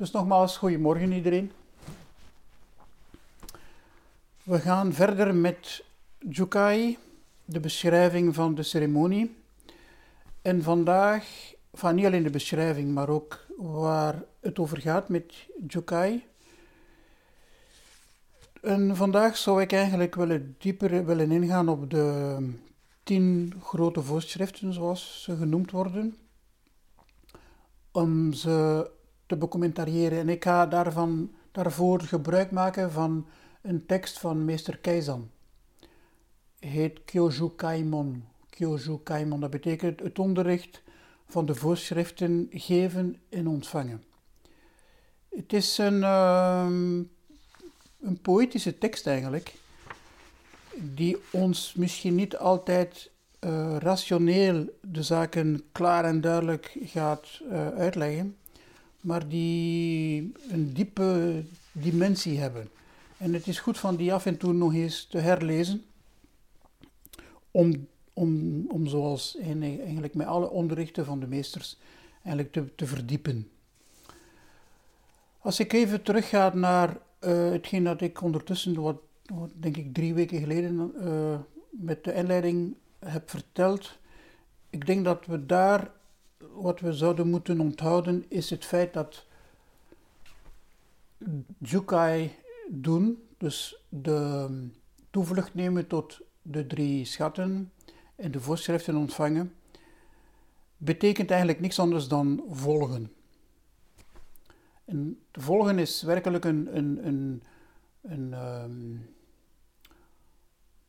Dus nogmaals, goedemorgen iedereen. We gaan verder met Jukai, de beschrijving van de ceremonie. En vandaag, van niet alleen de beschrijving, maar ook waar het over gaat met Jukai. En vandaag zou ik eigenlijk willen dieper willen ingaan op de tien grote voorschriften, zoals ze genoemd worden, om ze te becommentariëren. En ik ga daarvan, daarvoor gebruik maken van een tekst van meester Keizan. Heet Kyoju Kaimon. Kyoju Kaimon, dat betekent het onderricht van de voorschriften geven en ontvangen. Het is een, ehm, een poëtische tekst eigenlijk, die ons misschien niet altijd uh, rationeel de zaken klaar en duidelijk gaat uh, uitleggen, maar die een diepe dimensie hebben. En het is goed van die af en toe nog eens te herlezen, om, om, om zoals eigenlijk met alle onderrichten van de meesters eigenlijk te, te verdiepen. Als ik even terugga naar uh, hetgeen dat ik ondertussen, wat, denk ik drie weken geleden, uh, met de inleiding heb verteld, ik denk dat we daar wat we zouden moeten onthouden is het feit dat Jukai doen, dus de toevlucht nemen tot de drie schatten en de voorschriften ontvangen, betekent eigenlijk niks anders dan volgen. En volgen is werkelijk een, een, een, een um,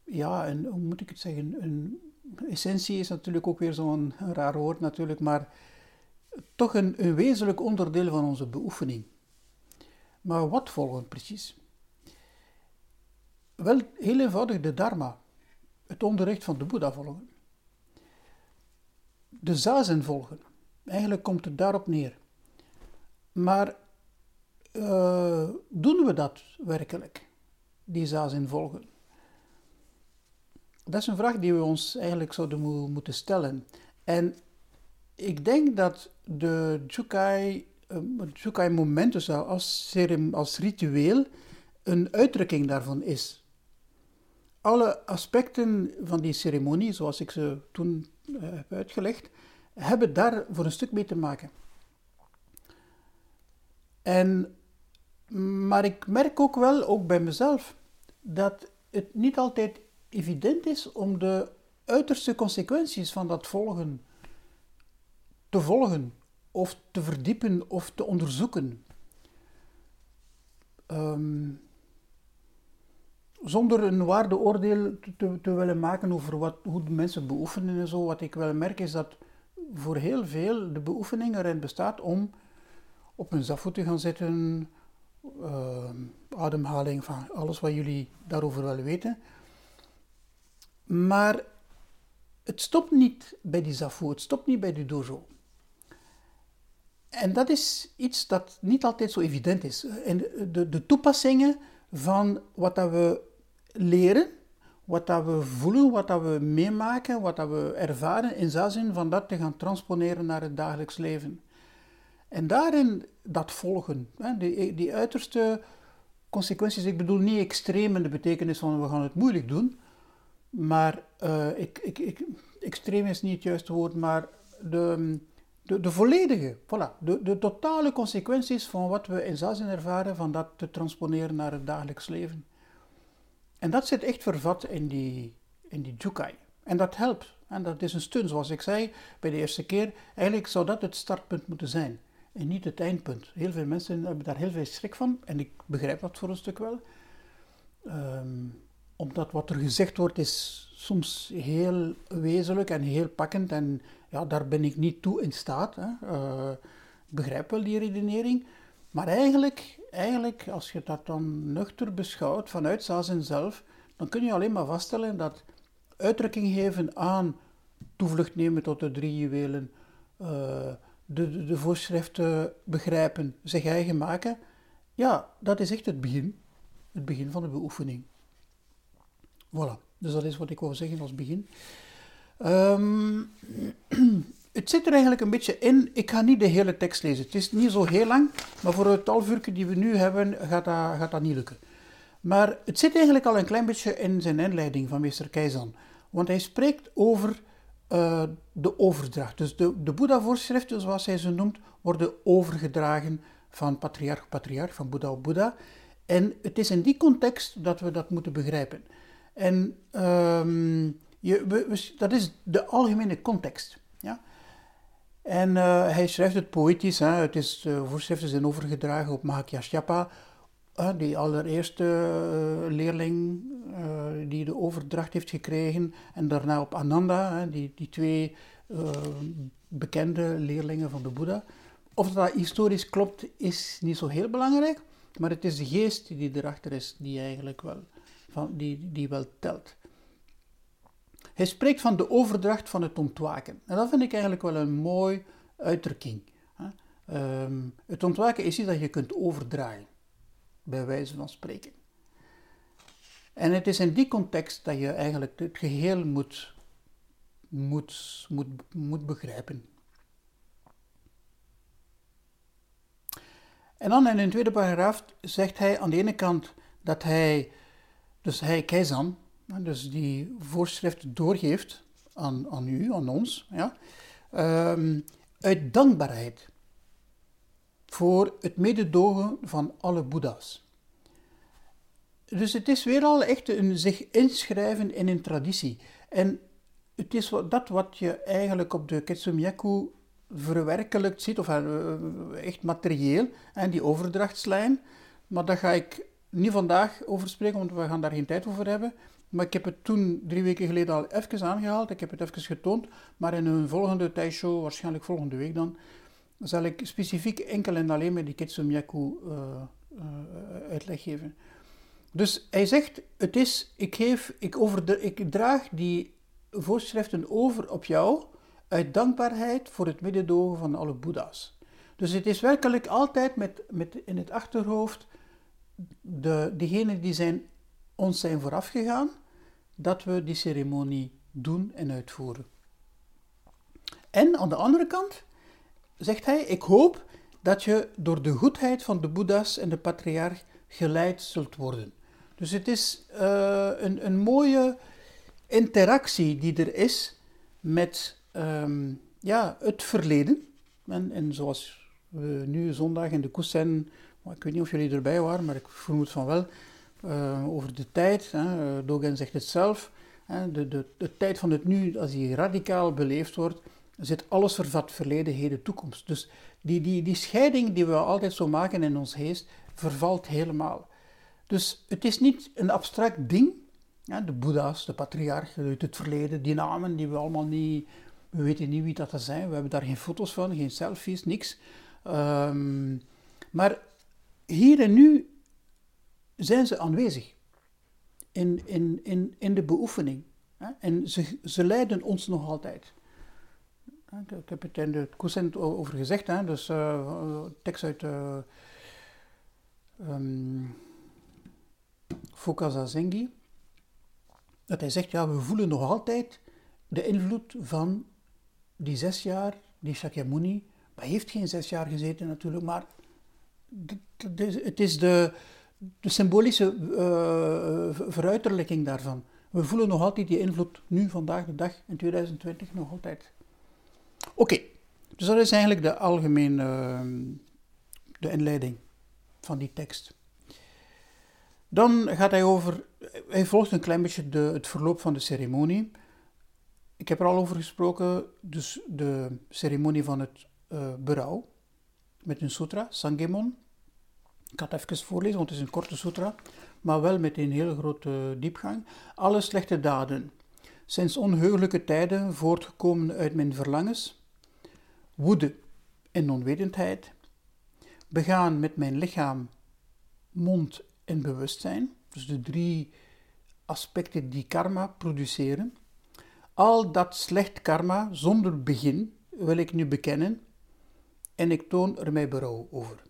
ja, hoe moet ik het zeggen, een essentie is natuurlijk ook weer zo'n raar woord natuurlijk, maar toch een, een wezenlijk onderdeel van onze beoefening. Maar wat volgen precies? Wel, heel eenvoudig de Dharma, het onderricht van de Boeddha volgen. De zazen volgen. Eigenlijk komt het daarop neer. Maar uh, doen we dat werkelijk, die zazen volgen? Dat is een vraag die we ons eigenlijk zouden moeten stellen. En ik denk dat de Jukai, uh, Jukai momenten als, als ritueel een uitdrukking daarvan is. Alle aspecten van die ceremonie, zoals ik ze toen uh, heb uitgelegd, hebben daar voor een stuk mee te maken. En, maar ik merk ook wel, ook bij mezelf, dat het niet altijd evident is om de uiterste consequenties van dat volgen te volgen of te verdiepen of te onderzoeken. Um, zonder een waardeoordeel te, te, willen maken over wat, hoe de mensen beoefenen en zo. Wat ik wel merk is dat voor heel veel de beoefening erin bestaat om op een zafvoet te gaan zitten, uh, ademhaling, van alles wat jullie daarover willen weten. Maar het stopt niet bij die zafu, het stopt niet bij die dojo. En dat is iets dat niet altijd zo evident is. En de, de toepassingen van wat dat we leren, wat dat we voelen, wat dat we meemaken, wat dat we ervaren, in zin van dat te gaan transponeren naar het dagelijks leven. En daarin dat volgen, die, die uiterste consequenties, ik bedoel niet extreem in de betekenis van we gaan het moeilijk doen, maar uh, ik, ik, ik, extreem is niet het juiste woord, maar de, de, de volledige, voilà, de, de totale consequenties van wat we in Zazen ervaren, van dat te transponeren naar het dagelijks leven. En dat zit echt vervat in die, in die Jukai. En dat helpt. En dat is een steun, zoals ik zei bij de eerste keer. Eigenlijk zou dat het startpunt moeten zijn en niet het eindpunt. Heel veel mensen hebben daar heel veel schrik van en ik begrijp dat voor een stuk wel. Um, omdat wat er gezegd wordt is soms heel wezenlijk en heel pakkend en ja, daar ben ik niet toe in staat. Hè. Ik begrijp wel die redenering, maar eigenlijk, eigenlijk, als je dat dan nuchter beschouwt vanuit Zazen zelf, dan kun je alleen maar vaststellen dat uitdrukking geven aan toevlucht nemen tot de drie juwelen, uh, de, de, de voorschriften begrijpen, zich eigen maken, ja, dat is echt het begin, het begin van de beoefening. Voilà, dus dat is wat ik wou zeggen als begin. Um, het zit er eigenlijk een beetje in. Ik ga niet de hele tekst lezen. Het is niet zo heel lang, maar voor het half die we nu hebben, gaat dat, gaat dat niet lukken. Maar het zit eigenlijk al een klein beetje in zijn inleiding van meester Keizan. Want hij spreekt over uh, de overdracht. Dus de, de Boeddha-voorschriften, zoals hij ze noemt, worden overgedragen van patriarch op patriarch, van Boeddha op Boeddha. En het is in die context dat we dat moeten begrijpen. En um, je, dat is de algemene context. Ja? En uh, hij schrijft het poëtisch. Hè? Het is, de voorschriften zijn overgedragen op Mahakyashyapa, die allereerste uh, leerling uh, die de overdracht heeft gekregen. En daarna op Ananda, die, die twee bekende leerlingen van de Boeddha. Of dat historisch klopt, is niet zo heel belangrijk. Maar het is de geest die erachter is, die eigenlijk wel, van, die, die wel telt. Hij spreekt van de overdracht van het ontwaken. En dat vind ik eigenlijk wel een mooi uitdrukking. Ehm, het ontwaken is iets dat je kunt overdragen, bij wijze van spreken. En het is in die context dat je eigenlijk het geheel moet, moet, moet, moet begrijpen. En dan in een tweede paragraaf zegt hij aan de ene kant dat hij, dus hij Keizan, dus die voorschrift doorgeeft aan, aan u, aan ons, ja, ehm, uit dankbaarheid voor het mededogen van alle boeddha's. Dus het is weer al echt een zich inschrijven in een traditie. En het is dat wat je eigenlijk op de Ketsumyaku verwerkelijkt ziet, of eh, echt materieel, en die overdrachtslijn. Maar daar ga ik niet vandaag over spreken, want we gaan daar geen tijd over hebben. Maar ik heb het toen drie weken geleden al even aangehaald. Ik heb het even getoond. Maar in een volgende tijdshow, waarschijnlijk volgende week dan, zal ik specifiek enkel en alleen met die Kitsumyaku uh, uh, uitleg geven. Dus hij zegt, het is, ik, geef, ik, ik draag die voorschriften over op jou uit dankbaarheid voor het middendogen van alle boeddha's. Dus het is werkelijk altijd met, met in het achterhoofd de, diegenen die zijn, ons zijn voorafgegaan, dat we die ceremonie doen en uitvoeren. En aan de andere kant zegt hij, ik hoop dat je door de goedheid van de boeddha's en de patriarch geleid zult worden. Dus het is uh, een, een mooie interactie die er is met um, ja, het verleden. En, en zoals we nu zondag in de zijn, ik weet niet of jullie erbij waren, maar ik vermoed van wel, uh, over de tijd. Hè, eh, Dogen zegt het zelf. Hè, de, de, de tijd van het nu, als die radicaal beleefd wordt, zit alles vervat, verleden, heden, toekomst. Dus die, die, die scheiding die we altijd zo maken in ons geest, vervalt helemaal. Dus het is niet een abstract ding. Ja, de boeddha's, de patriarchen uit het verleden, die namen die we allemaal niet we weten niet wie dat zijn. We hebben daar geen foto's van, geen selfies, niks. Um, maar hier en nu zijn ze aanwezig in, in, in, in de beoefening. En ze, ze leiden ons nog altijd. Ik heb het in de Koesent over gezegd, hè? dus uh, tekst uit uh, um, Fukaza dat hij zegt, ja, we voelen nog altijd de invloed van die zes jaar, die Shakyamuni, hij heeft geen zes jaar gezeten natuurlijk, maar het is de, de symbolische uh, veruiterlijking daarvan. We voelen nog altijd die invloed nu, vandaag de dag, in 2020 nog altijd. Oké, dus dat is eigenlijk de algemene de inleiding van die tekst. Dan gaat hij over, hij volgt een klein beetje de, het verloop van de ceremonie. Ik heb er al over gesproken, dus de ceremonie van het uh, berouw met een sutra, Sangemon. Ik ga het even voorlezen, want het is een korte sutra, maar wel met een hele grote diepgang. Alle slechte daden, sinds onheugelijke tijden voortgekomen uit mijn verlangens, woede en onwetendheid, begaan met mijn lichaam, mond en bewustzijn, dus de drie aspecten die karma produceren, al dat slecht karma zonder begin wil ik nu bekennen en ik toon er mij berouw over.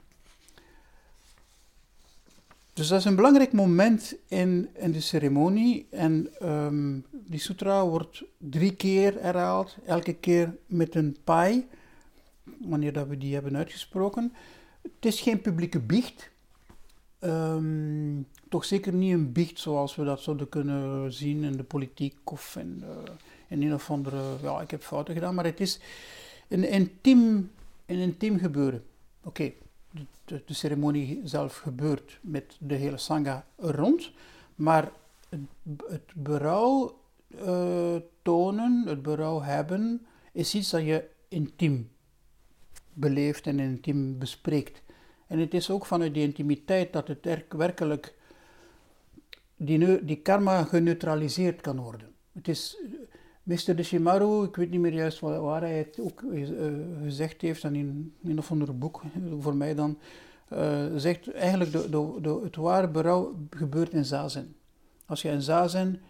Dus dat is een belangrijk moment in, in de ceremonie. En ehm, die sutra wordt drie keer herhaald, elke keer met een pai, wanneer dat we die hebben uitgesproken. Het is geen publieke biecht. Ehm, toch zeker niet een biecht zoals we dat zouden kunnen zien in de politiek of in, uh, in een of andere. Ja, ik heb fouten gedaan, maar het is een intiem, een intiem gebeuren. Oké, de, ceremonie zelf gebeurt met de hele sangha rond, maar het, het berouw uh, tonen, het berouw hebben, is iets dat je intiem beleeft en intiem bespreekt. En het is ook vanuit die intimiteit dat het werkelijk die, die karma geneutraliseerd kan worden. Het is Mr. Deshimaru, ik weet niet meer juist waar, hij het ook uh, gezegd heeft, in een of ander boek, voor mij dan, uh, zegt eigenlijk de, de, de, het ware berouw gebeurt in zazen. Als je in zazen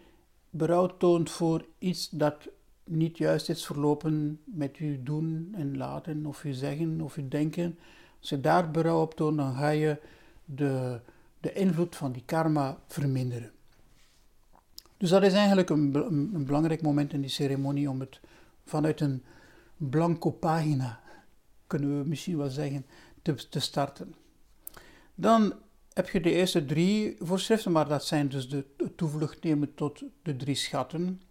berouw toont voor iets dat niet juist is verlopen met je doen en laten, of je zeggen of je denken, als je daar berouw op toont, dan ga je de, de invloed van die karma verminderen. Dus dat is eigenlijk een, een, belangrijk moment in die ceremonie om het vanuit een blanco pagina, kunnen we misschien wel zeggen, te, te starten. Dan heb je de eerste drie voorschriften, maar dat zijn dus de toevlucht nemen tot de drie schatten.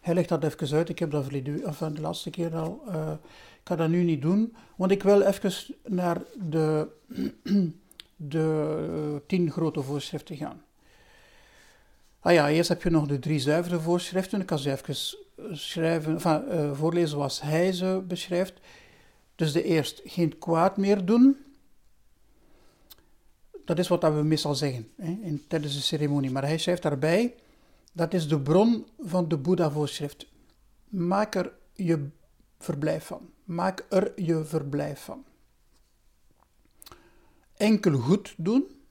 Hij legt dat even uit, ik heb dat van de laatste keer al, uh, ik ga dat nu niet doen, want ik wil even naar de, de tien grote voorschriften gaan. Ah ja, eerst heb je nog de drie zuivere voorschriften. Ik kan ze even schrijven, enfin, uh, voorlezen zoals hij ze beschrijft. Dus de eerst, geen kwaad meer doen. Dat is wat we meestal zeggen hè, in, tijdens de ceremonie. Maar hij schrijft daarbij, dat is de bron van de Boeddha-voorschrift. Maak er je verblijf van. Maak er je verblijf van. Enkel goed doen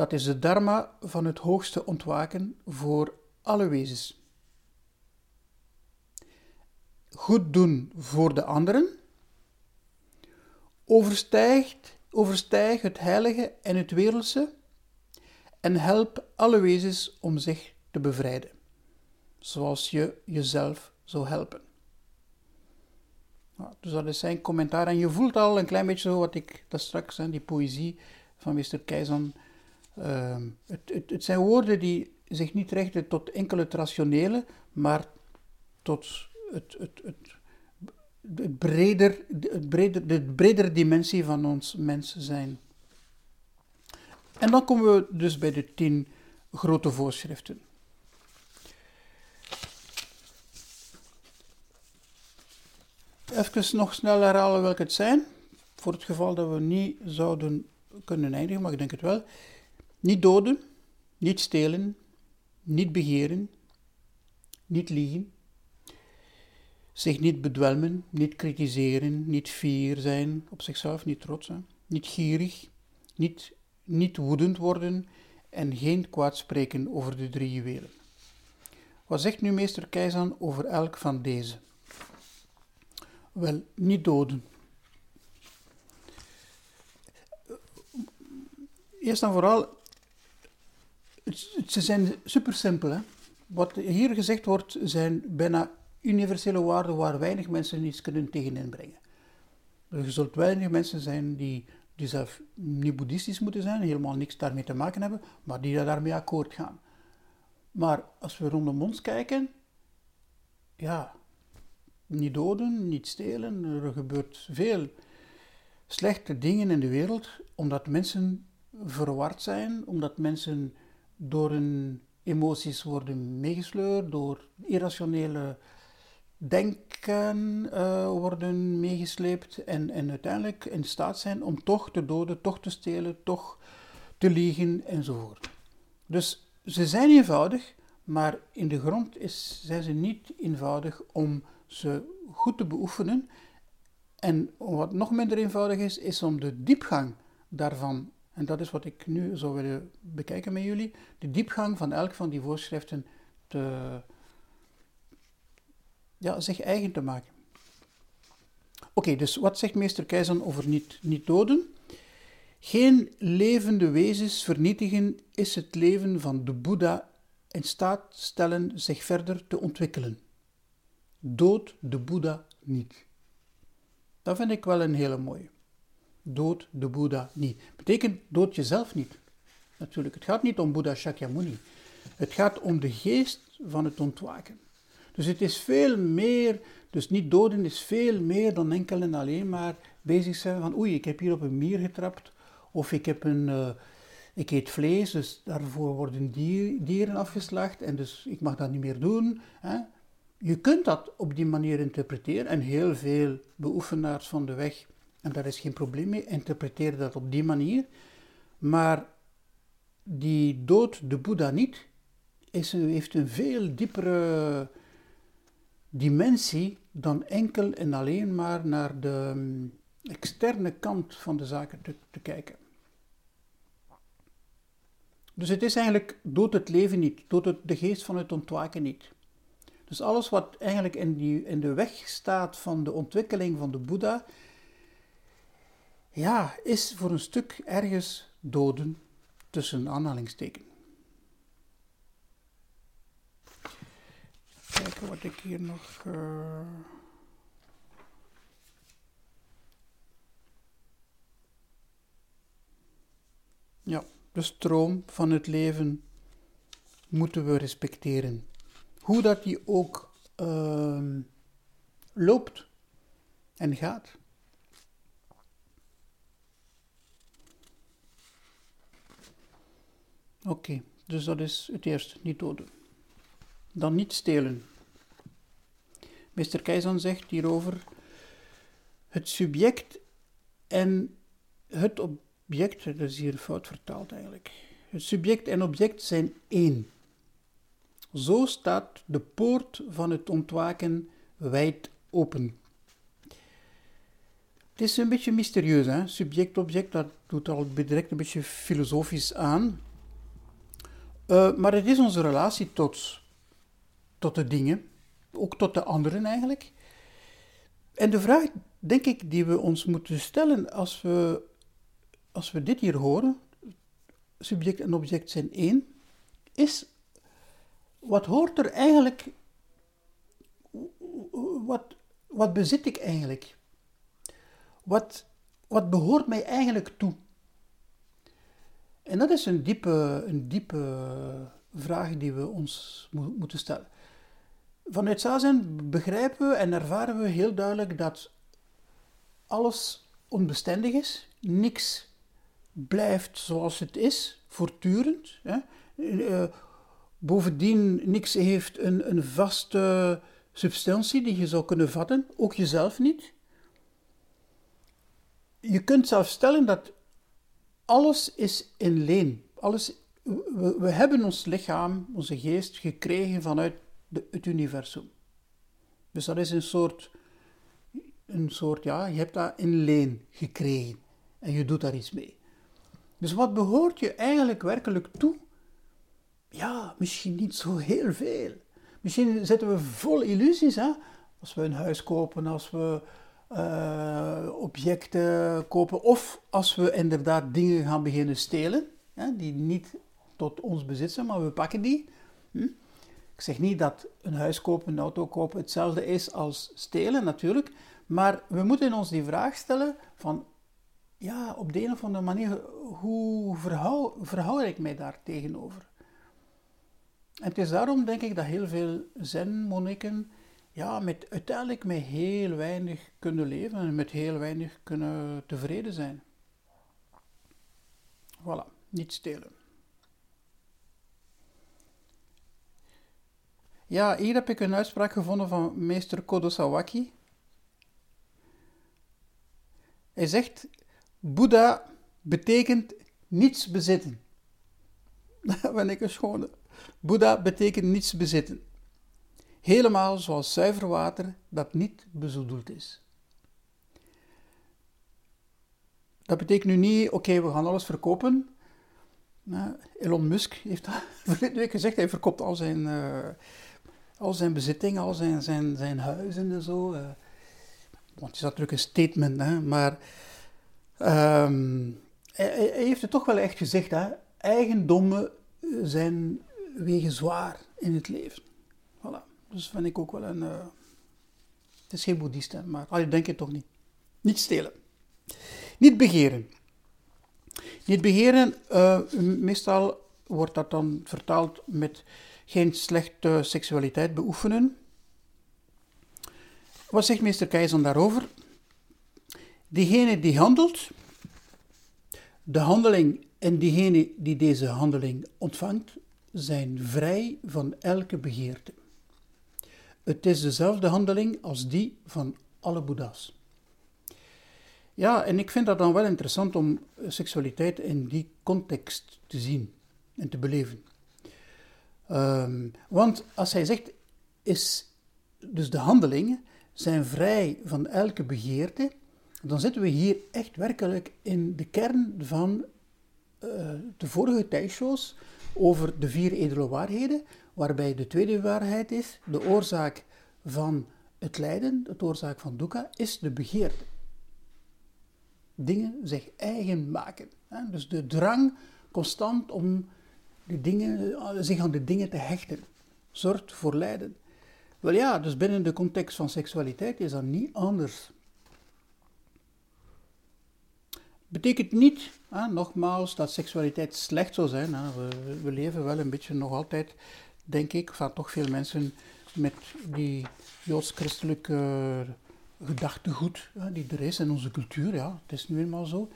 dat is de dharma van het hoogste ontwaken voor alle wezens. Goed doen voor de anderen overstijgt, overstijgt het heilige en het wereldse en help alle wezens om zich te bevrijden, zoals je jezelf zou helpen. Nou, dus dat is zijn commentaar. En je voelt al een klein beetje zo wat ik daar straks, die poëzie van Mr. Keizan, Ehm, het, het, zijn woorden die zich niet richten tot enkel het rationele, maar tot het, het, het, het breder, het breder, de bredere dimensie van ons mens zijn. En dan komen we dus bij de tien grote voorschriften. Even nog snel herhalen welke het zijn, voor het geval dat we niet zouden kunnen eindigen, maar ik denk het wel. Niet doden, niet stelen, niet begeren, niet liegen, zich niet bedwelmen, niet kritiseren, niet fier zijn op zichzelf, niet trots zijn, niet gierig, niet, niet woedend worden en geen kwaad spreken over de drie juwelen. Wat zegt nu meester Keizan over elk van deze? Wel, niet doden. Eerst en vooral, ze zijn super simpel. Hè? Wat hier gezegd wordt, zijn bijna universele waarden waar weinig mensen iets kunnen tegen inbrengen. Er zullen weinig mensen zijn die, die zelf niet boeddhistisch moeten zijn, helemaal niks daarmee te maken hebben, maar die daarmee akkoord gaan. Maar als we rondom ons kijken, ja, niet doden, niet stelen, er gebeurt veel slechte dingen in de wereld, omdat mensen verward zijn, omdat mensen door hun emoties worden meegesleurd, door irrationele denken uh, worden meegesleept en, en uiteindelijk in staat zijn om toch te doden, toch te stelen, toch te liegen enzovoort. Dus ze zijn eenvoudig, maar in de grond is, zijn ze niet eenvoudig om ze goed te beoefenen. En wat nog minder eenvoudig is, is om de diepgang daarvan en dat is wat ik nu zou willen bekijken met jullie. De diepgang van elk van die voorschriften te, ja, zich eigen te maken. Oké, dus wat zegt meester Keizan over niet, niet doden? Geen levende wezens vernietigen is het leven van de Boeddha in staat stellen zich verder te ontwikkelen. Dood de Boeddha niet. Dat vind ik wel een hele mooie. Dood de Boeddha niet. Betekent dood jezelf niet. Natuurlijk, het gaat niet om Boeddha Shakyamuni. Het gaat om de geest van het ontwaken. Dus het is veel meer, dus niet doden is veel meer dan enkel en alleen maar bezig zijn van oei, ik heb hier op een mier getrapt of ik heb een, uh, ik eet vlees, dus daarvoor worden dier, dieren afgeslacht en dus ik mag dat niet meer doen. Hè? Je kunt dat op die manier interpreteren en heel veel beoefenaars van de weg, en daar is geen probleem mee, interpreteren dat op die manier. Maar die dood de Boeddha niet, is, heeft een veel diepere dimensie dan enkel en alleen maar naar de mm, externe kant van de zaken te, te kijken. Dus het is eigenlijk dood het leven niet, dood het, de geest van het ontwaken niet. Dus alles wat eigenlijk in, die, in de weg staat van de ontwikkeling van de Boeddha, ja, is voor een stuk ergens doden tussen aanhalingstekens. Kijken wat ik hier nog. Uh... Ja, de stroom van het leven moeten we respecteren. Hoe dat die ook uh, loopt en gaat. Oké, dus dat is het eerste, niet doden. Dan niet stelen. Meester Keizan zegt hierover: het subject en het object, dat is hier fout vertaald eigenlijk. Het subject en object zijn één. Zo staat de poort van het ontwaken wijd open. Het is een beetje mysterieus, hè? subject-object, dat doet al direct een beetje filosofisch aan. Uh, maar het is onze relatie tot, tot de dingen, ook tot de anderen eigenlijk. En de vraag, denk ik, die we ons moeten stellen als we, als we dit hier horen, subject en object zijn één, is wat hoort er eigenlijk, wat, wat bezit ik eigenlijk? Wat, wat behoort mij eigenlijk toe? En dat is een diepe, een diepe vraag die we ons moeten stellen. Vanuit Zazen begrijpen we en ervaren we heel duidelijk dat alles onbestendig is. Niks blijft zoals het is, voortdurend. Hè. Uh, bovendien, niks heeft een, een vaste substantie die je zou kunnen vatten, ook jezelf niet. Je kunt zelf stellen dat alles is in leen. Alles, we, hebben ons lichaam, onze geest gekregen vanuit het universum. Dus dat is een soort, een soort, ja, je hebt dat in leen gekregen en je doet daar iets mee. Dus wat behoort je eigenlijk werkelijk toe? Ja, misschien niet zo heel veel. Misschien zitten we vol illusies, hè? Als we een huis kopen, als we uh, objecten kopen, of als we inderdaad dingen gaan beginnen stelen, die niet tot ons bezit zijn, maar we pakken die. Hm? Ik zeg niet dat een huis kopen, een auto kopen hetzelfde is als stelen, natuurlijk. Maar we moeten ons die vraag stellen van, ja, op de een of andere manier, hoe verhoud, verhoud ik mij daar tegenover? En het is daarom, denk ik, dat heel veel zen-monniken ja, met, uiteindelijk met heel weinig kunnen leven en met heel weinig kunnen tevreden zijn. Voilà, niet stelen. Ja, hier heb ik een uitspraak gevonden van meester Kodo Sawaki. Hij zegt: Boeddha betekent niets bezitten. Dat ben ik een schone. Boeddha betekent niets bezitten. Helemaal zoals zuiver water dat niet bezoedeld is. Dat betekent nu niet, oké, we gaan alles verkopen. Elon Musk heeft dat vorige week gezegd, hij verkoopt al zijn, uh, al zijn bezitting, al zijn, zijn, zijn huizen en zo. Uh, want het is natuurlijk een statement, hè, maar um, hij, heeft het toch wel echt gezegd, hè? eigendommen zijn wegen zwaar in het leven. Dus vind ik ook wel een... Uh, het is geen boeddhist, hè, maar allee, denk je toch niet. Niet stelen. Niet begeren. Niet begeren, uh, meestal wordt dat dan vertaald met geen slechte seksualiteit beoefenen. Wat zegt meester Keizer daarover? Diegene die handelt, de handeling en diegene die deze handeling ontvangt, zijn vrij van elke begeerte. Het is dezelfde handeling als die van alle Boeddha's. Ja, en ik vind dat dan wel interessant om seksualiteit in die context te zien en te beleven. Ehm, want als hij zegt, is dus de handelingen zijn vrij van elke begeerte, dan zitten we hier echt werkelijk in de kern van uh, de vorige tijdshows over de vier edele waarheden, waarbij de tweede waarheid is, de oorzaak van het lijden, de oorzaak van dukkha, is de begeerte. Dingen zich eigen maken. Hè? Dus de drang constant om de dingen, zich aan de dingen te hechten, zorgt voor lijden. Wel ja, dus binnen de context van seksualiteit is dat niet anders. Betekent niet, nogmaals, dat seksualiteit slecht zou zijn. We, we, leven wel een beetje nog altijd, denk ik, van toch veel mensen met die joods-christelijke gedachtegoed die er is in onze cultuur. Ja, het is nu eenmaal zo.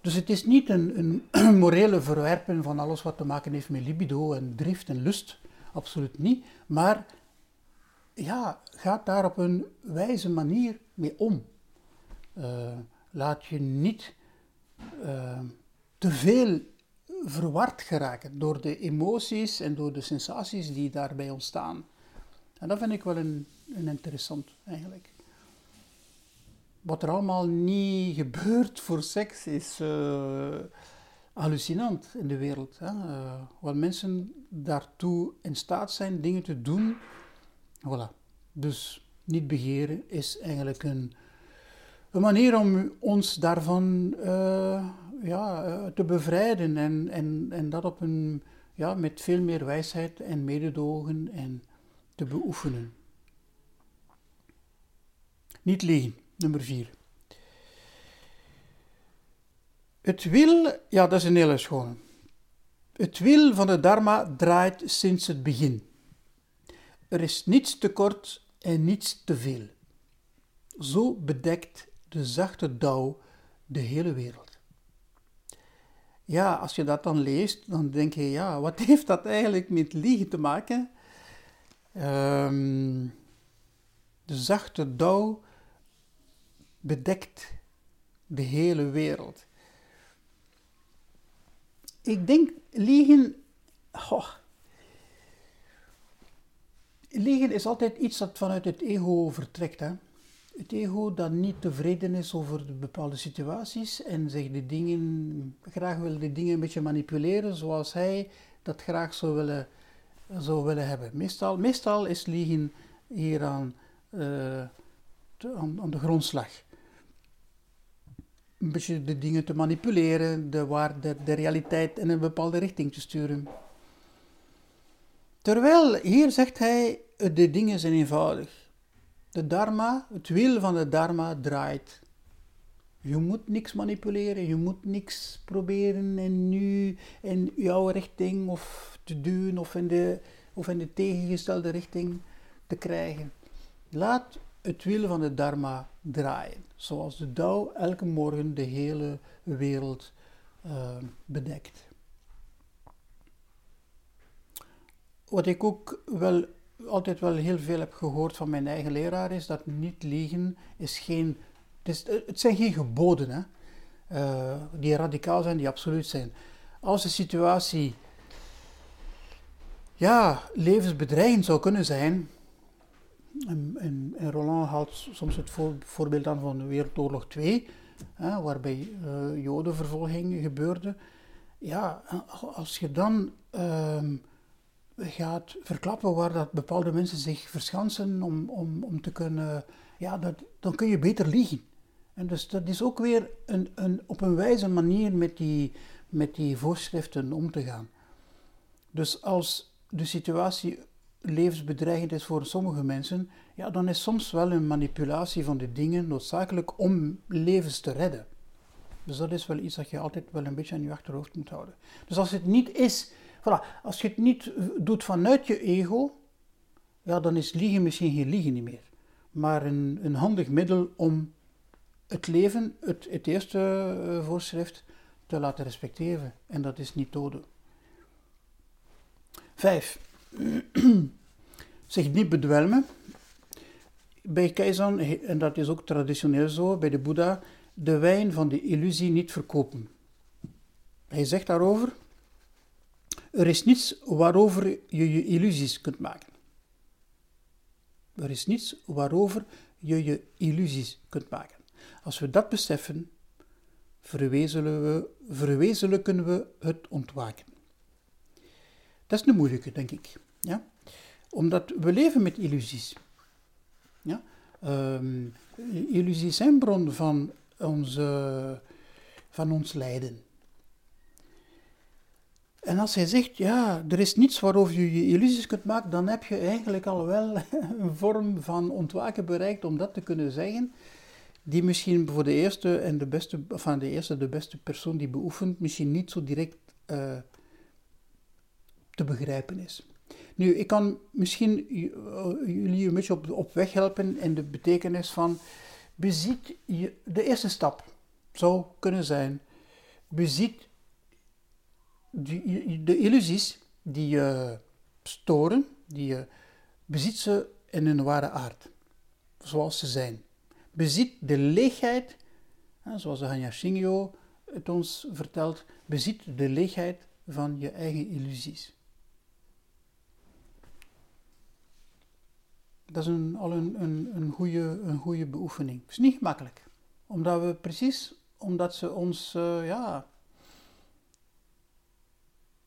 Dus het is niet een, morele verwerpen van alles wat te maken heeft met libido en drift en lust. Absoluut niet. Maar ja, gaat daar op een wijze manier mee om. Uh, laat je niet uh, te veel verward geraken door de emoties en door de sensaties die daarbij ontstaan. En dat vind ik wel een, een interessant eigenlijk wat er allemaal niet gebeurt voor seks is uh, hallucinant in de wereld. Hè? Uh, wat mensen daartoe in staat zijn dingen te doen. Voilà. Dus niet begeren is eigenlijk een, een manier om ons daarvan uh, ja, te bevrijden. En, en, en dat op een, ja, met veel meer wijsheid en mededogen en te beoefenen. Niet liegen. Nummer 4. Het wil, ja, dat is een hele schone. Het wil van de Dharma draait sinds het begin. Er is niets te kort en niets te veel. Zo bedekt de zachte dauw de hele wereld. Ja, als je dat dan leest, dan denk je, ja, wat heeft dat eigenlijk met liegen te maken? Um, de zachte dauw bedekt de hele wereld. Ik denk, liegen. Oh, liegen is altijd iets dat vanuit het ego vertrekt. Hè? Het ego dat niet tevreden is over bepaalde situaties en zich de dingen, graag wil de dingen een beetje manipuleren zoals hij dat graag zou willen, zou willen hebben. Meestal, meestal is liegen hier aan, uh, aan, aan de grondslag een beetje de dingen te manipuleren, de, waar, de, de realiteit in een bepaalde richting te sturen. Terwijl hier zegt hij, de dingen zijn eenvoudig. De dharma, het wiel van de dharma draait. Je moet niks manipuleren, je moet niks proberen en nu in jouw richting of te duwen of in de, of in de tegengestelde richting te krijgen. Laat het wiel van de dharma draaien zoals de dauw elke morgen de hele wereld uh, bedekt. Wat ik ook wel altijd wel heel veel heb gehoord van mijn eigen leraar is dat niet liegen is geen, het, is, zijn geen geboden hè, uh, die radicaal zijn, die absoluut zijn. Als de situatie ja, levensbedreigend zou kunnen zijn, en, Roland haalt soms het voorbeeld aan van Wereldoorlog 2, hè, waarbij uh, jodenvervolging gebeurde. Ja, als je dan uh, gaat verklappen waar dat bepaalde mensen zich verschansen om, om, om te kunnen, ja, dat, dan kun je beter liegen. En dus dat is ook weer een, een, op een wijze manier met die, met die voorschriften om te gaan. Dus als de situatie levensbedreigend is voor sommige mensen, ja, dan is soms wel een manipulatie van de dingen noodzakelijk om levens te redden. Dus dat is wel iets dat je altijd wel een beetje aan je achterhoofd moet houden. Dus als het niet is, voilà, als je het niet doet vanuit je ego, ja, dan is liegen misschien geen liegen niet meer. Maar een, een handig middel om het leven, het, het eerste uh, voorschrift, te laten respecteren. En dat is niet doden. Vijf. Zich niet bedwelmen. Bij Keizan, en dat is ook traditioneel zo, bij de Boeddha, de wijn van de illusie niet verkopen. Hij zegt daarover: Er is niets waarover je je illusies kunt maken. Er is niets waarover je je illusies kunt maken. Als we dat beseffen, verwezenlijken we, het ontwaken. Dat is een moeilijke, denk ik. Ja? Omdat we leven met illusies. Ja? Um, illusies zijn bron van, onze, van ons lijden. En als hij zegt, ja, er is niets waarover je je illusies kunt maken, dan heb je eigenlijk al wel een vorm van ontwaken bereikt om dat te kunnen zeggen, die misschien voor de eerste en de beste, van de eerste, de beste persoon die beoefent, misschien niet zo direct uh, te begrijpen is. Nu, ik kan misschien jullie een beetje op, op weg helpen in de betekenis van beziet je, de eerste stap zou kunnen zijn, beziet die, de illusies die je storen, die je bezit ze in hun ware aard, zoals ze zijn. Bezit de leegheid, zoals de Hanya Shingyo het ons vertelt, bezit de leegheid van je eigen illusies. Dat is een, al een, een, een, goede, een goede beoefening. Het is niet gemakkelijk, omdat we precies, omdat ze ons, uh, ja,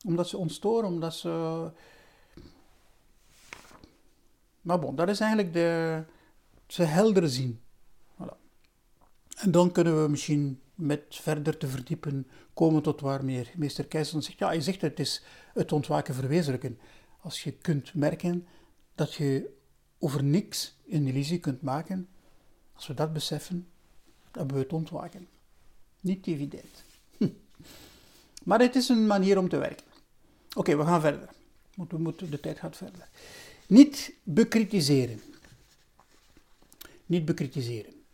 omdat ze ons storen, omdat ze... Maar bon, dat is eigenlijk de... ze helder zien. Voilà. En dan kunnen we misschien met verder te verdiepen komen tot waar meester Keizer zegt. Ja, hij zegt het is het ontwaken verwezenlijken. Als je kunt merken dat je over niks een illusie kunt maken, als we dat beseffen, dan hebben we het ontwaken. Niet evident. Maar het is een manier om te werken. Oké, we gaan verder. We moeten, de tijd gaat verder. Niet bekritiseren. Niet bekritiseren.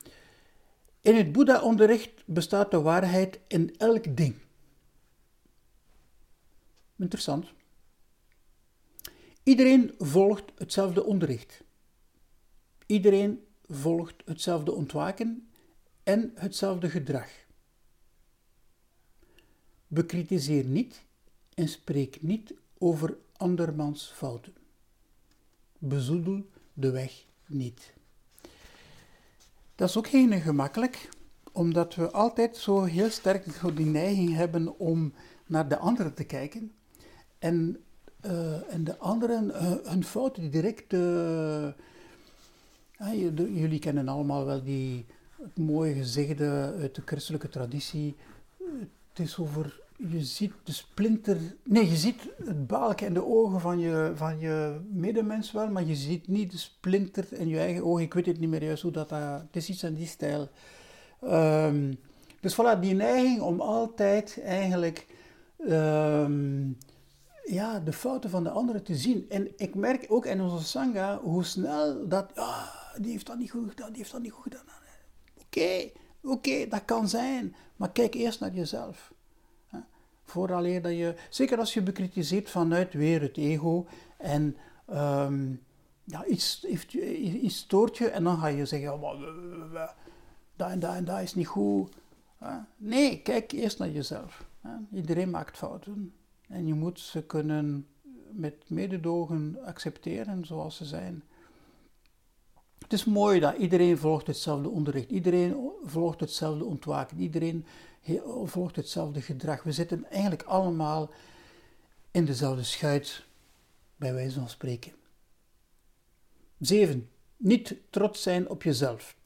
In het Boeddha-onderricht bestaat de waarheid in elk ding. Interessant. Iedereen volgt hetzelfde onderricht. Iedereen volgt hetzelfde ontwaken en hetzelfde gedrag. Bekritiseer niet en spreek niet over andermans fouten. Bezoedel de weg niet. Dat is ook geen gemakkelijk, omdat we altijd zo heel sterk die neiging hebben om naar de anderen te kijken en, uh, en de anderen uh, hun fouten direct. Uh, jullie kennen allemaal wel die het mooie gezegde uit de christelijke traditie. Het is over je ziet de splinter. Nee, je ziet het balken in de ogen van je, van je medemens wel, maar je ziet niet de splinter in je eigen ogen. Ik weet het niet meer juist hoe dat. Uh, het is iets aan die stijl. Um, dus voilà, die neiging om altijd eigenlijk. Um, ja, de fouten van de anderen te zien. En ik merk ook in onze sangha hoe snel dat. Ah, die heeft dat niet goed gedaan, die heeft dat niet goed gedaan. Oké, oké, dat kan zijn. Maar kijk eerst naar jezelf. Vooraleer dat je, zeker als je bekritiseert vanuit weer het ego en um, ja, iets, iets stoort je en dan ga je zeggen, oh, dat en dat en dat is niet goed. Nee, kijk eerst naar jezelf. Iedereen maakt fouten en je moet ze kunnen met mededogen accepteren zoals ze zijn. Het is mooi dat iedereen volgt hetzelfde onderricht, iedereen volgt hetzelfde ontwaken, iedereen volgt hetzelfde gedrag. We zitten eigenlijk allemaal in dezelfde schuit, bij wijze van spreken. 7. Niet trots zijn op jezelf.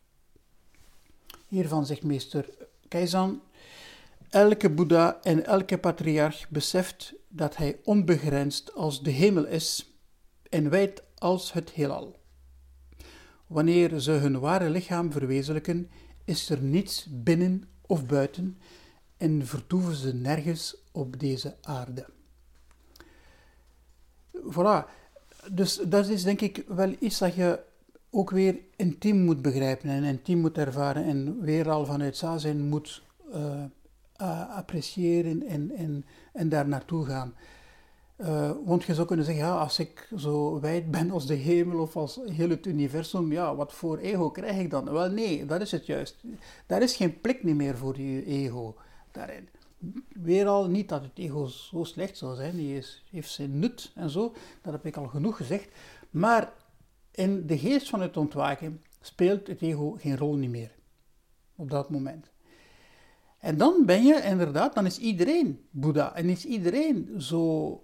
Hiervan zegt meester Keizan, elke Boeddha en elke patriarch beseft dat hij onbegrensd als de hemel is en wijd als het heelal. Wanneer ze hun ware lichaam verwezenlijken, is er niets binnen of buiten en vertoeven ze nergens op deze aarde. Voilà. Dus dat is denk ik wel iets dat je ook weer intiem moet begrijpen en intiem moet ervaren en weer al vanuit zijn moet uh, appreciëren en, en, en daar naartoe gaan. Uh, want je zou kunnen zeggen, ja, als ik zo wijd ben als de hemel of als heel het universum, ja, wat voor ego krijg ik dan? Wel nee, dat is het juist. Daar is geen plek meer voor je ego daarin. Weer al niet dat het ego zo slecht zou zijn, die is, heeft zijn nut en zo, dat heb ik al genoeg gezegd. Maar in de geest van het ontwaken speelt het ego geen rol niet meer op dat moment. En dan ben je inderdaad, dan is iedereen Boeddha en is iedereen zo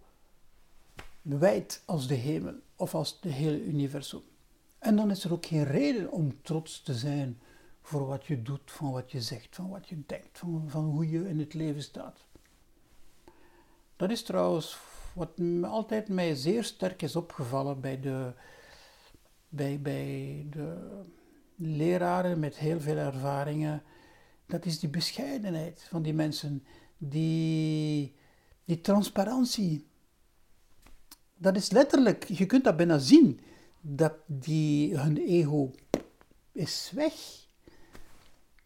wijd als de hemel of als het hele universum. En dan is er ook geen reden om trots te zijn voor wat je doet, van wat je zegt, van wat je denkt, van, hoe je in het leven staat. Dat is trouwens wat altijd mij zeer sterk is opgevallen bij de, bij, bij de leraren met heel veel ervaringen. Dat is die bescheidenheid van die mensen, die, die transparantie. Dat is letterlijk, je kunt dat bijna zien, dat die, hun ego is weg.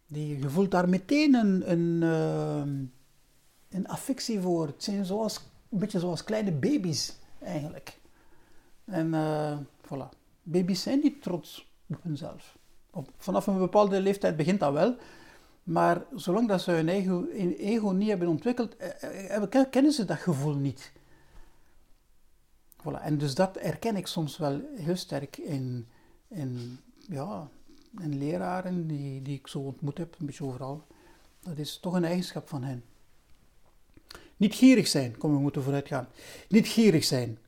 Die, je voelt daar meteen een, een, uh, een affectie voor. Het zijn zoals, een beetje zoals kleine baby's eigenlijk. En uh, voilà. Baby's zijn niet trots op hunzelf. vanaf een bepaalde leeftijd begint dat wel. Maar zolang dat ze hun ego, ego niet hebben ontwikkeld, eh, eh, kennen ze dat gevoel niet. Voilà. En dus dat herken ik soms wel heel sterk in, in, ja, in leraren die, die ik zo ontmoet heb, een beetje overal. Dat is toch een eigenschap van hen. Niet gierig zijn, kom, we moeten vooruit gaan. Niet gierig zijn.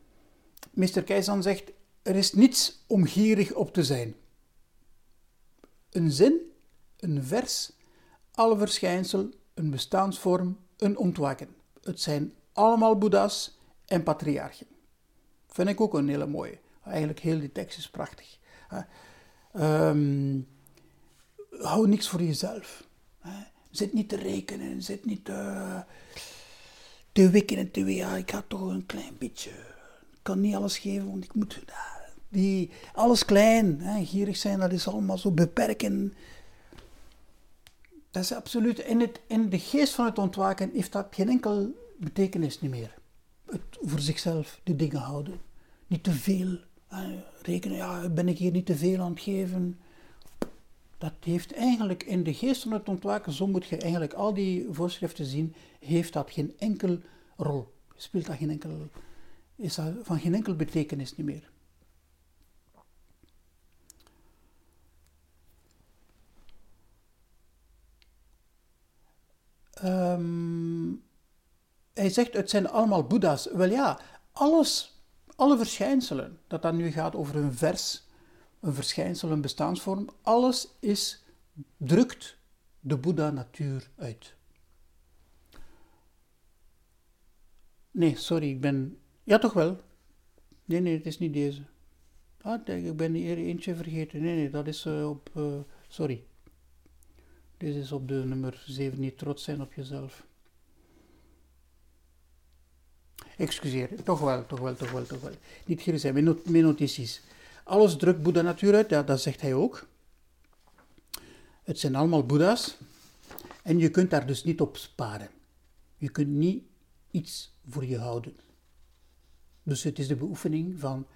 Meester Keizan zegt, er is niets om gierig op te zijn. Een zin, een vers, alle verschijnsel, een bestaansvorm, een ontwaken. Het zijn allemaal boeddha's en patriarchen. Vind ik ook een hele mooie. Eigenlijk heel die tekst is prachtig. Um, hou niks voor jezelf. Zit niet te rekenen, zit niet te, te wikken en te ja, ik ga toch een klein beetje. Ik kan niet alles geven, want ik moet die, alles klein, hè, gierig zijn, dat is allemaal zo beperken. Dat is absoluut, in, het, in de geest van het ontwaken heeft dat geen enkel betekenis meer. Het voor zichzelf de dingen houden. Niet te veel rekenen, ja, ben ik hier niet te veel aan het geven. Dat heeft eigenlijk in de geest van het ontwaken, zo moet je eigenlijk al die voorschriften zien, heeft dat geen enkel rol. Speelt dat geen enkel, is dat van geen enkel betekenis niet meer. Ehm, hij zegt, het zijn allemaal boeddha's. Wel ja, alles, alle verschijnselen, dat dan nu gaat over een vers, een verschijnsel, een bestaansvorm, alles is, drukt de boeddha-natuur uit. Nee, sorry, ik ben... Ja, toch wel. Nee, nee, het is niet deze. Ah, ik ben hier eentje vergeten. Nee, nee, dat is uh, op... Uh, sorry. Dit is op de nummer 7, niet trots zijn op jezelf. Excuseer, toch wel, toch wel, toch wel, toch wel. Niet hier zijn, notities. Alles drukt Boeddha natuur uit, ja, dat zegt hij ook. Het zijn allemaal Boeddha's. En je kunt daar dus niet op sparen. Je kunt niet iets voor je houden. Dus het is de beoefening van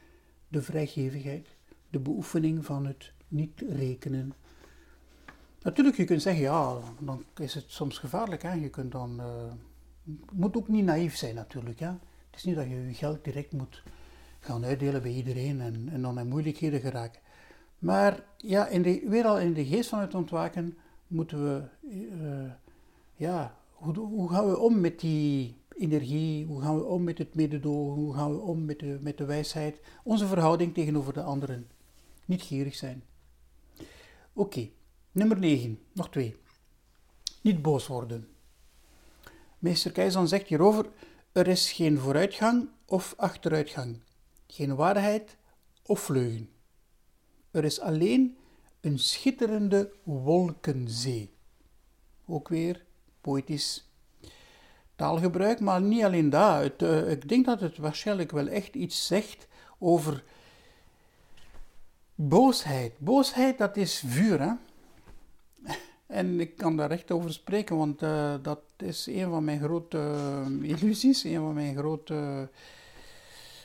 de vrijgevigheid, de beoefening van het niet rekenen, Natuurlijk, je kunt zeggen, ja, dan is het soms gevaarlijk. Hè? Je kunt dan, uh, moet ook niet naïef zijn natuurlijk. Hè? Is niet dat je je geld direct moet gaan uitdelen bij iedereen en, en dan in moeilijkheden geraken. Maar ja, in de, weer al in de geest van het ontwaken moeten we, uh, ja, hoe, hoe, gaan we om met die energie? Hoe gaan we om met het mededogen? Hoe gaan we om met de, met de wijsheid? Onze verhouding tegenover de anderen. Niet gierig zijn. Oké. Nummer 9, nog twee. Niet boos worden. Meester Keizan zegt hierover: er is geen vooruitgang of achteruitgang, geen waarheid of leugen. Er is alleen een schitterende wolkenzee. Ook weer poëtisch taalgebruik, maar niet alleen dat. Eh, ik denk dat het waarschijnlijk wel echt iets zegt over boosheid. Boosheid, dat is vuur, hè? En ik kan daar echt over spreken, want uh, dat is een van mijn grote uh, illusies, een van mijn grote.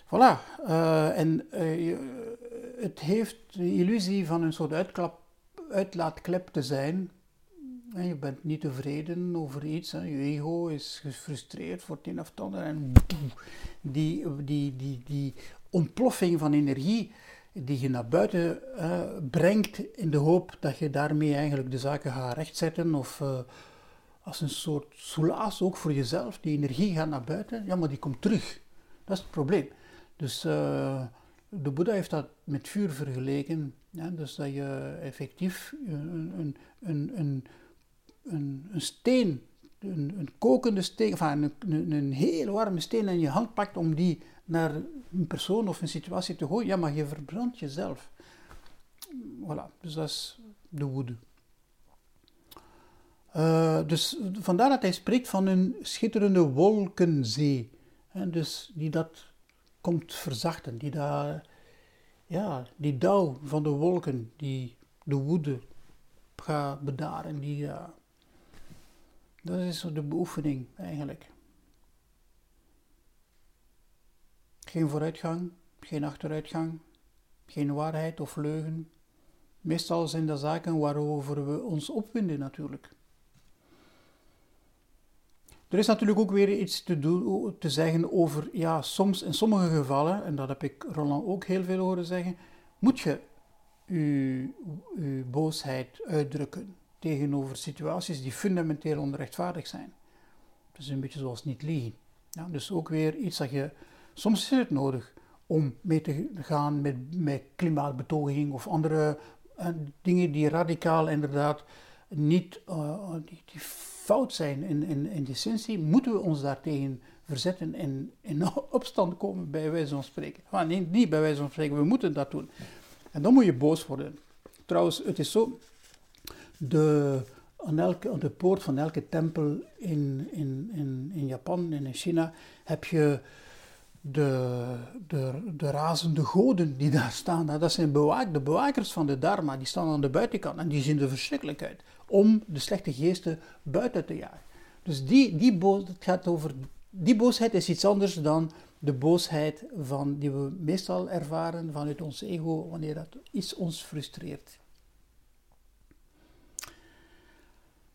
Voilà. Uh, en het heeft de illusie van een soort uitklap, uitlaatklep te zijn. En je bent niet tevreden over iets, hè. je ego is gefrustreerd voor het een of het ander. En die, die, die, die ontploffing van energie die je naar buiten uh, brengt in de hoop dat je daarmee eigenlijk de zaken gaat rechtzetten of uh, als een soort soelaas ook voor jezelf. Die energie gaat naar buiten, ja, maar die komt terug. Dat is het probleem. Dus uh, de Boeddha heeft dat met vuur vergeleken. Dus dat je effectief een, een, een, een, een, een steen, een, een kokende steen, enfin, een, een, een heel warme steen in je hand pakt om die naar een persoon of een situatie te gooien, ja, maar je verbrandt jezelf. Voilà, dus dat is de woede. Uh, dus vandaar dat hij spreekt van een schitterende wolkenzee. Hè, dus die dat komt verzachten, die, daar, ja, die dauw van de wolken, die de woede gaat bedaren. Die, dat is de beoefening eigenlijk. Geen vooruitgang, geen achteruitgang, geen waarheid of leugen. Meestal zijn dat zaken waarover we ons opwinden natuurlijk. Er is natuurlijk ook weer iets te, doen, te zeggen over, ja, soms in sommige gevallen, en dat heb ik Roland ook heel veel horen zeggen, moet je je, boosheid uitdrukken tegenover situaties die fundamenteel onrechtvaardig zijn. Dat is een beetje zoals niet liegen. Dus ook weer iets dat je Soms is het nodig om mee te gaan met, met klimaatbetoging of andere uh, dingen die radicaal inderdaad niet uh, die, die, fout zijn in, in, in de essentie, moeten we ons daartegen verzetten en in opstand komen, bij wijze van spreken. Maar nee, niet bij wijze van spreken, we moeten dat doen. En dan moet je boos worden. Trouwens, het is zo, de, aan, elke, aan de poort van elke tempel in, in, in, in Japan en in China heb je de, de, de razende goden die daar staan, dat zijn de bewakers van de Dharma, die staan aan de buitenkant en die zien er verschrikkelijk uit om de slechte geesten buiten te jagen. Dus die, die, boos, het gaat over, die boosheid is iets anders dan de boosheid van, die we meestal ervaren vanuit ons ego wanneer dat iets ons frustreert.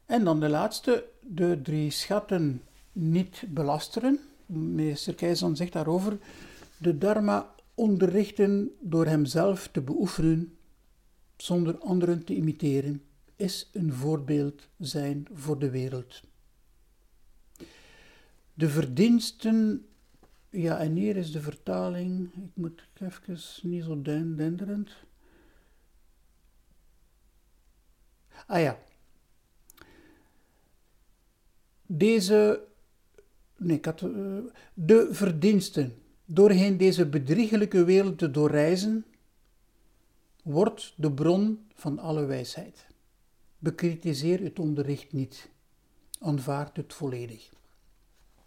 En dan de laatste, de drie schatten niet belasteren meester Keizan zegt daarover, de dharma onderrichten door hemzelf te beoefenen, zonder anderen te imiteren, is een voorbeeld zijn voor de wereld. De verdiensten, ja en hier is de vertaling, ik moet even niet zo denderend. Ah ja. Deze nee, ik had, uh, de verdiensten doorheen deze bedriegelijke wereld te doorreizen, wordt de bron van alle wijsheid. Bekritiseer het onderricht niet, aanvaard het volledig.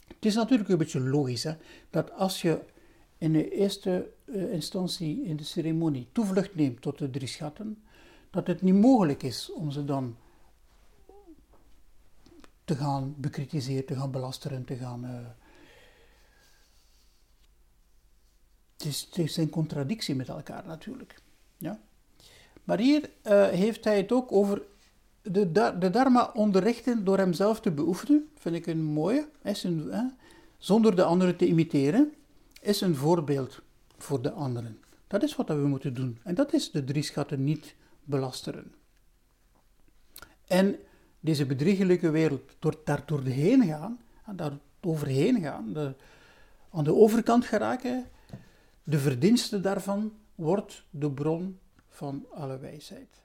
Het is natuurlijk een beetje logisch hè, dat als je in de eerste uh, instantie in de ceremonie toevlucht neemt tot de drie schatten, dat het niet mogelijk is om ze dan te gaan bekritiseren, te gaan belasteren, te gaan. Uh... Het, is, een contradictie met elkaar natuurlijk. Ja? Maar hier uh, heeft hij het ook over de, de dharma onderrichten door hemzelf te beoefenen. Vind ik een mooie. Is een, zonder de anderen te imiteren. Is een voorbeeld voor de anderen. Dat is wat we moeten doen. En dat is de drie schatten niet belasteren. En deze bedriegelijke wereld, door daar doorheen gaan, daar overheen gaan, de, aan de overkant geraken, de verdienste daarvan wordt de bron van alle wijsheid.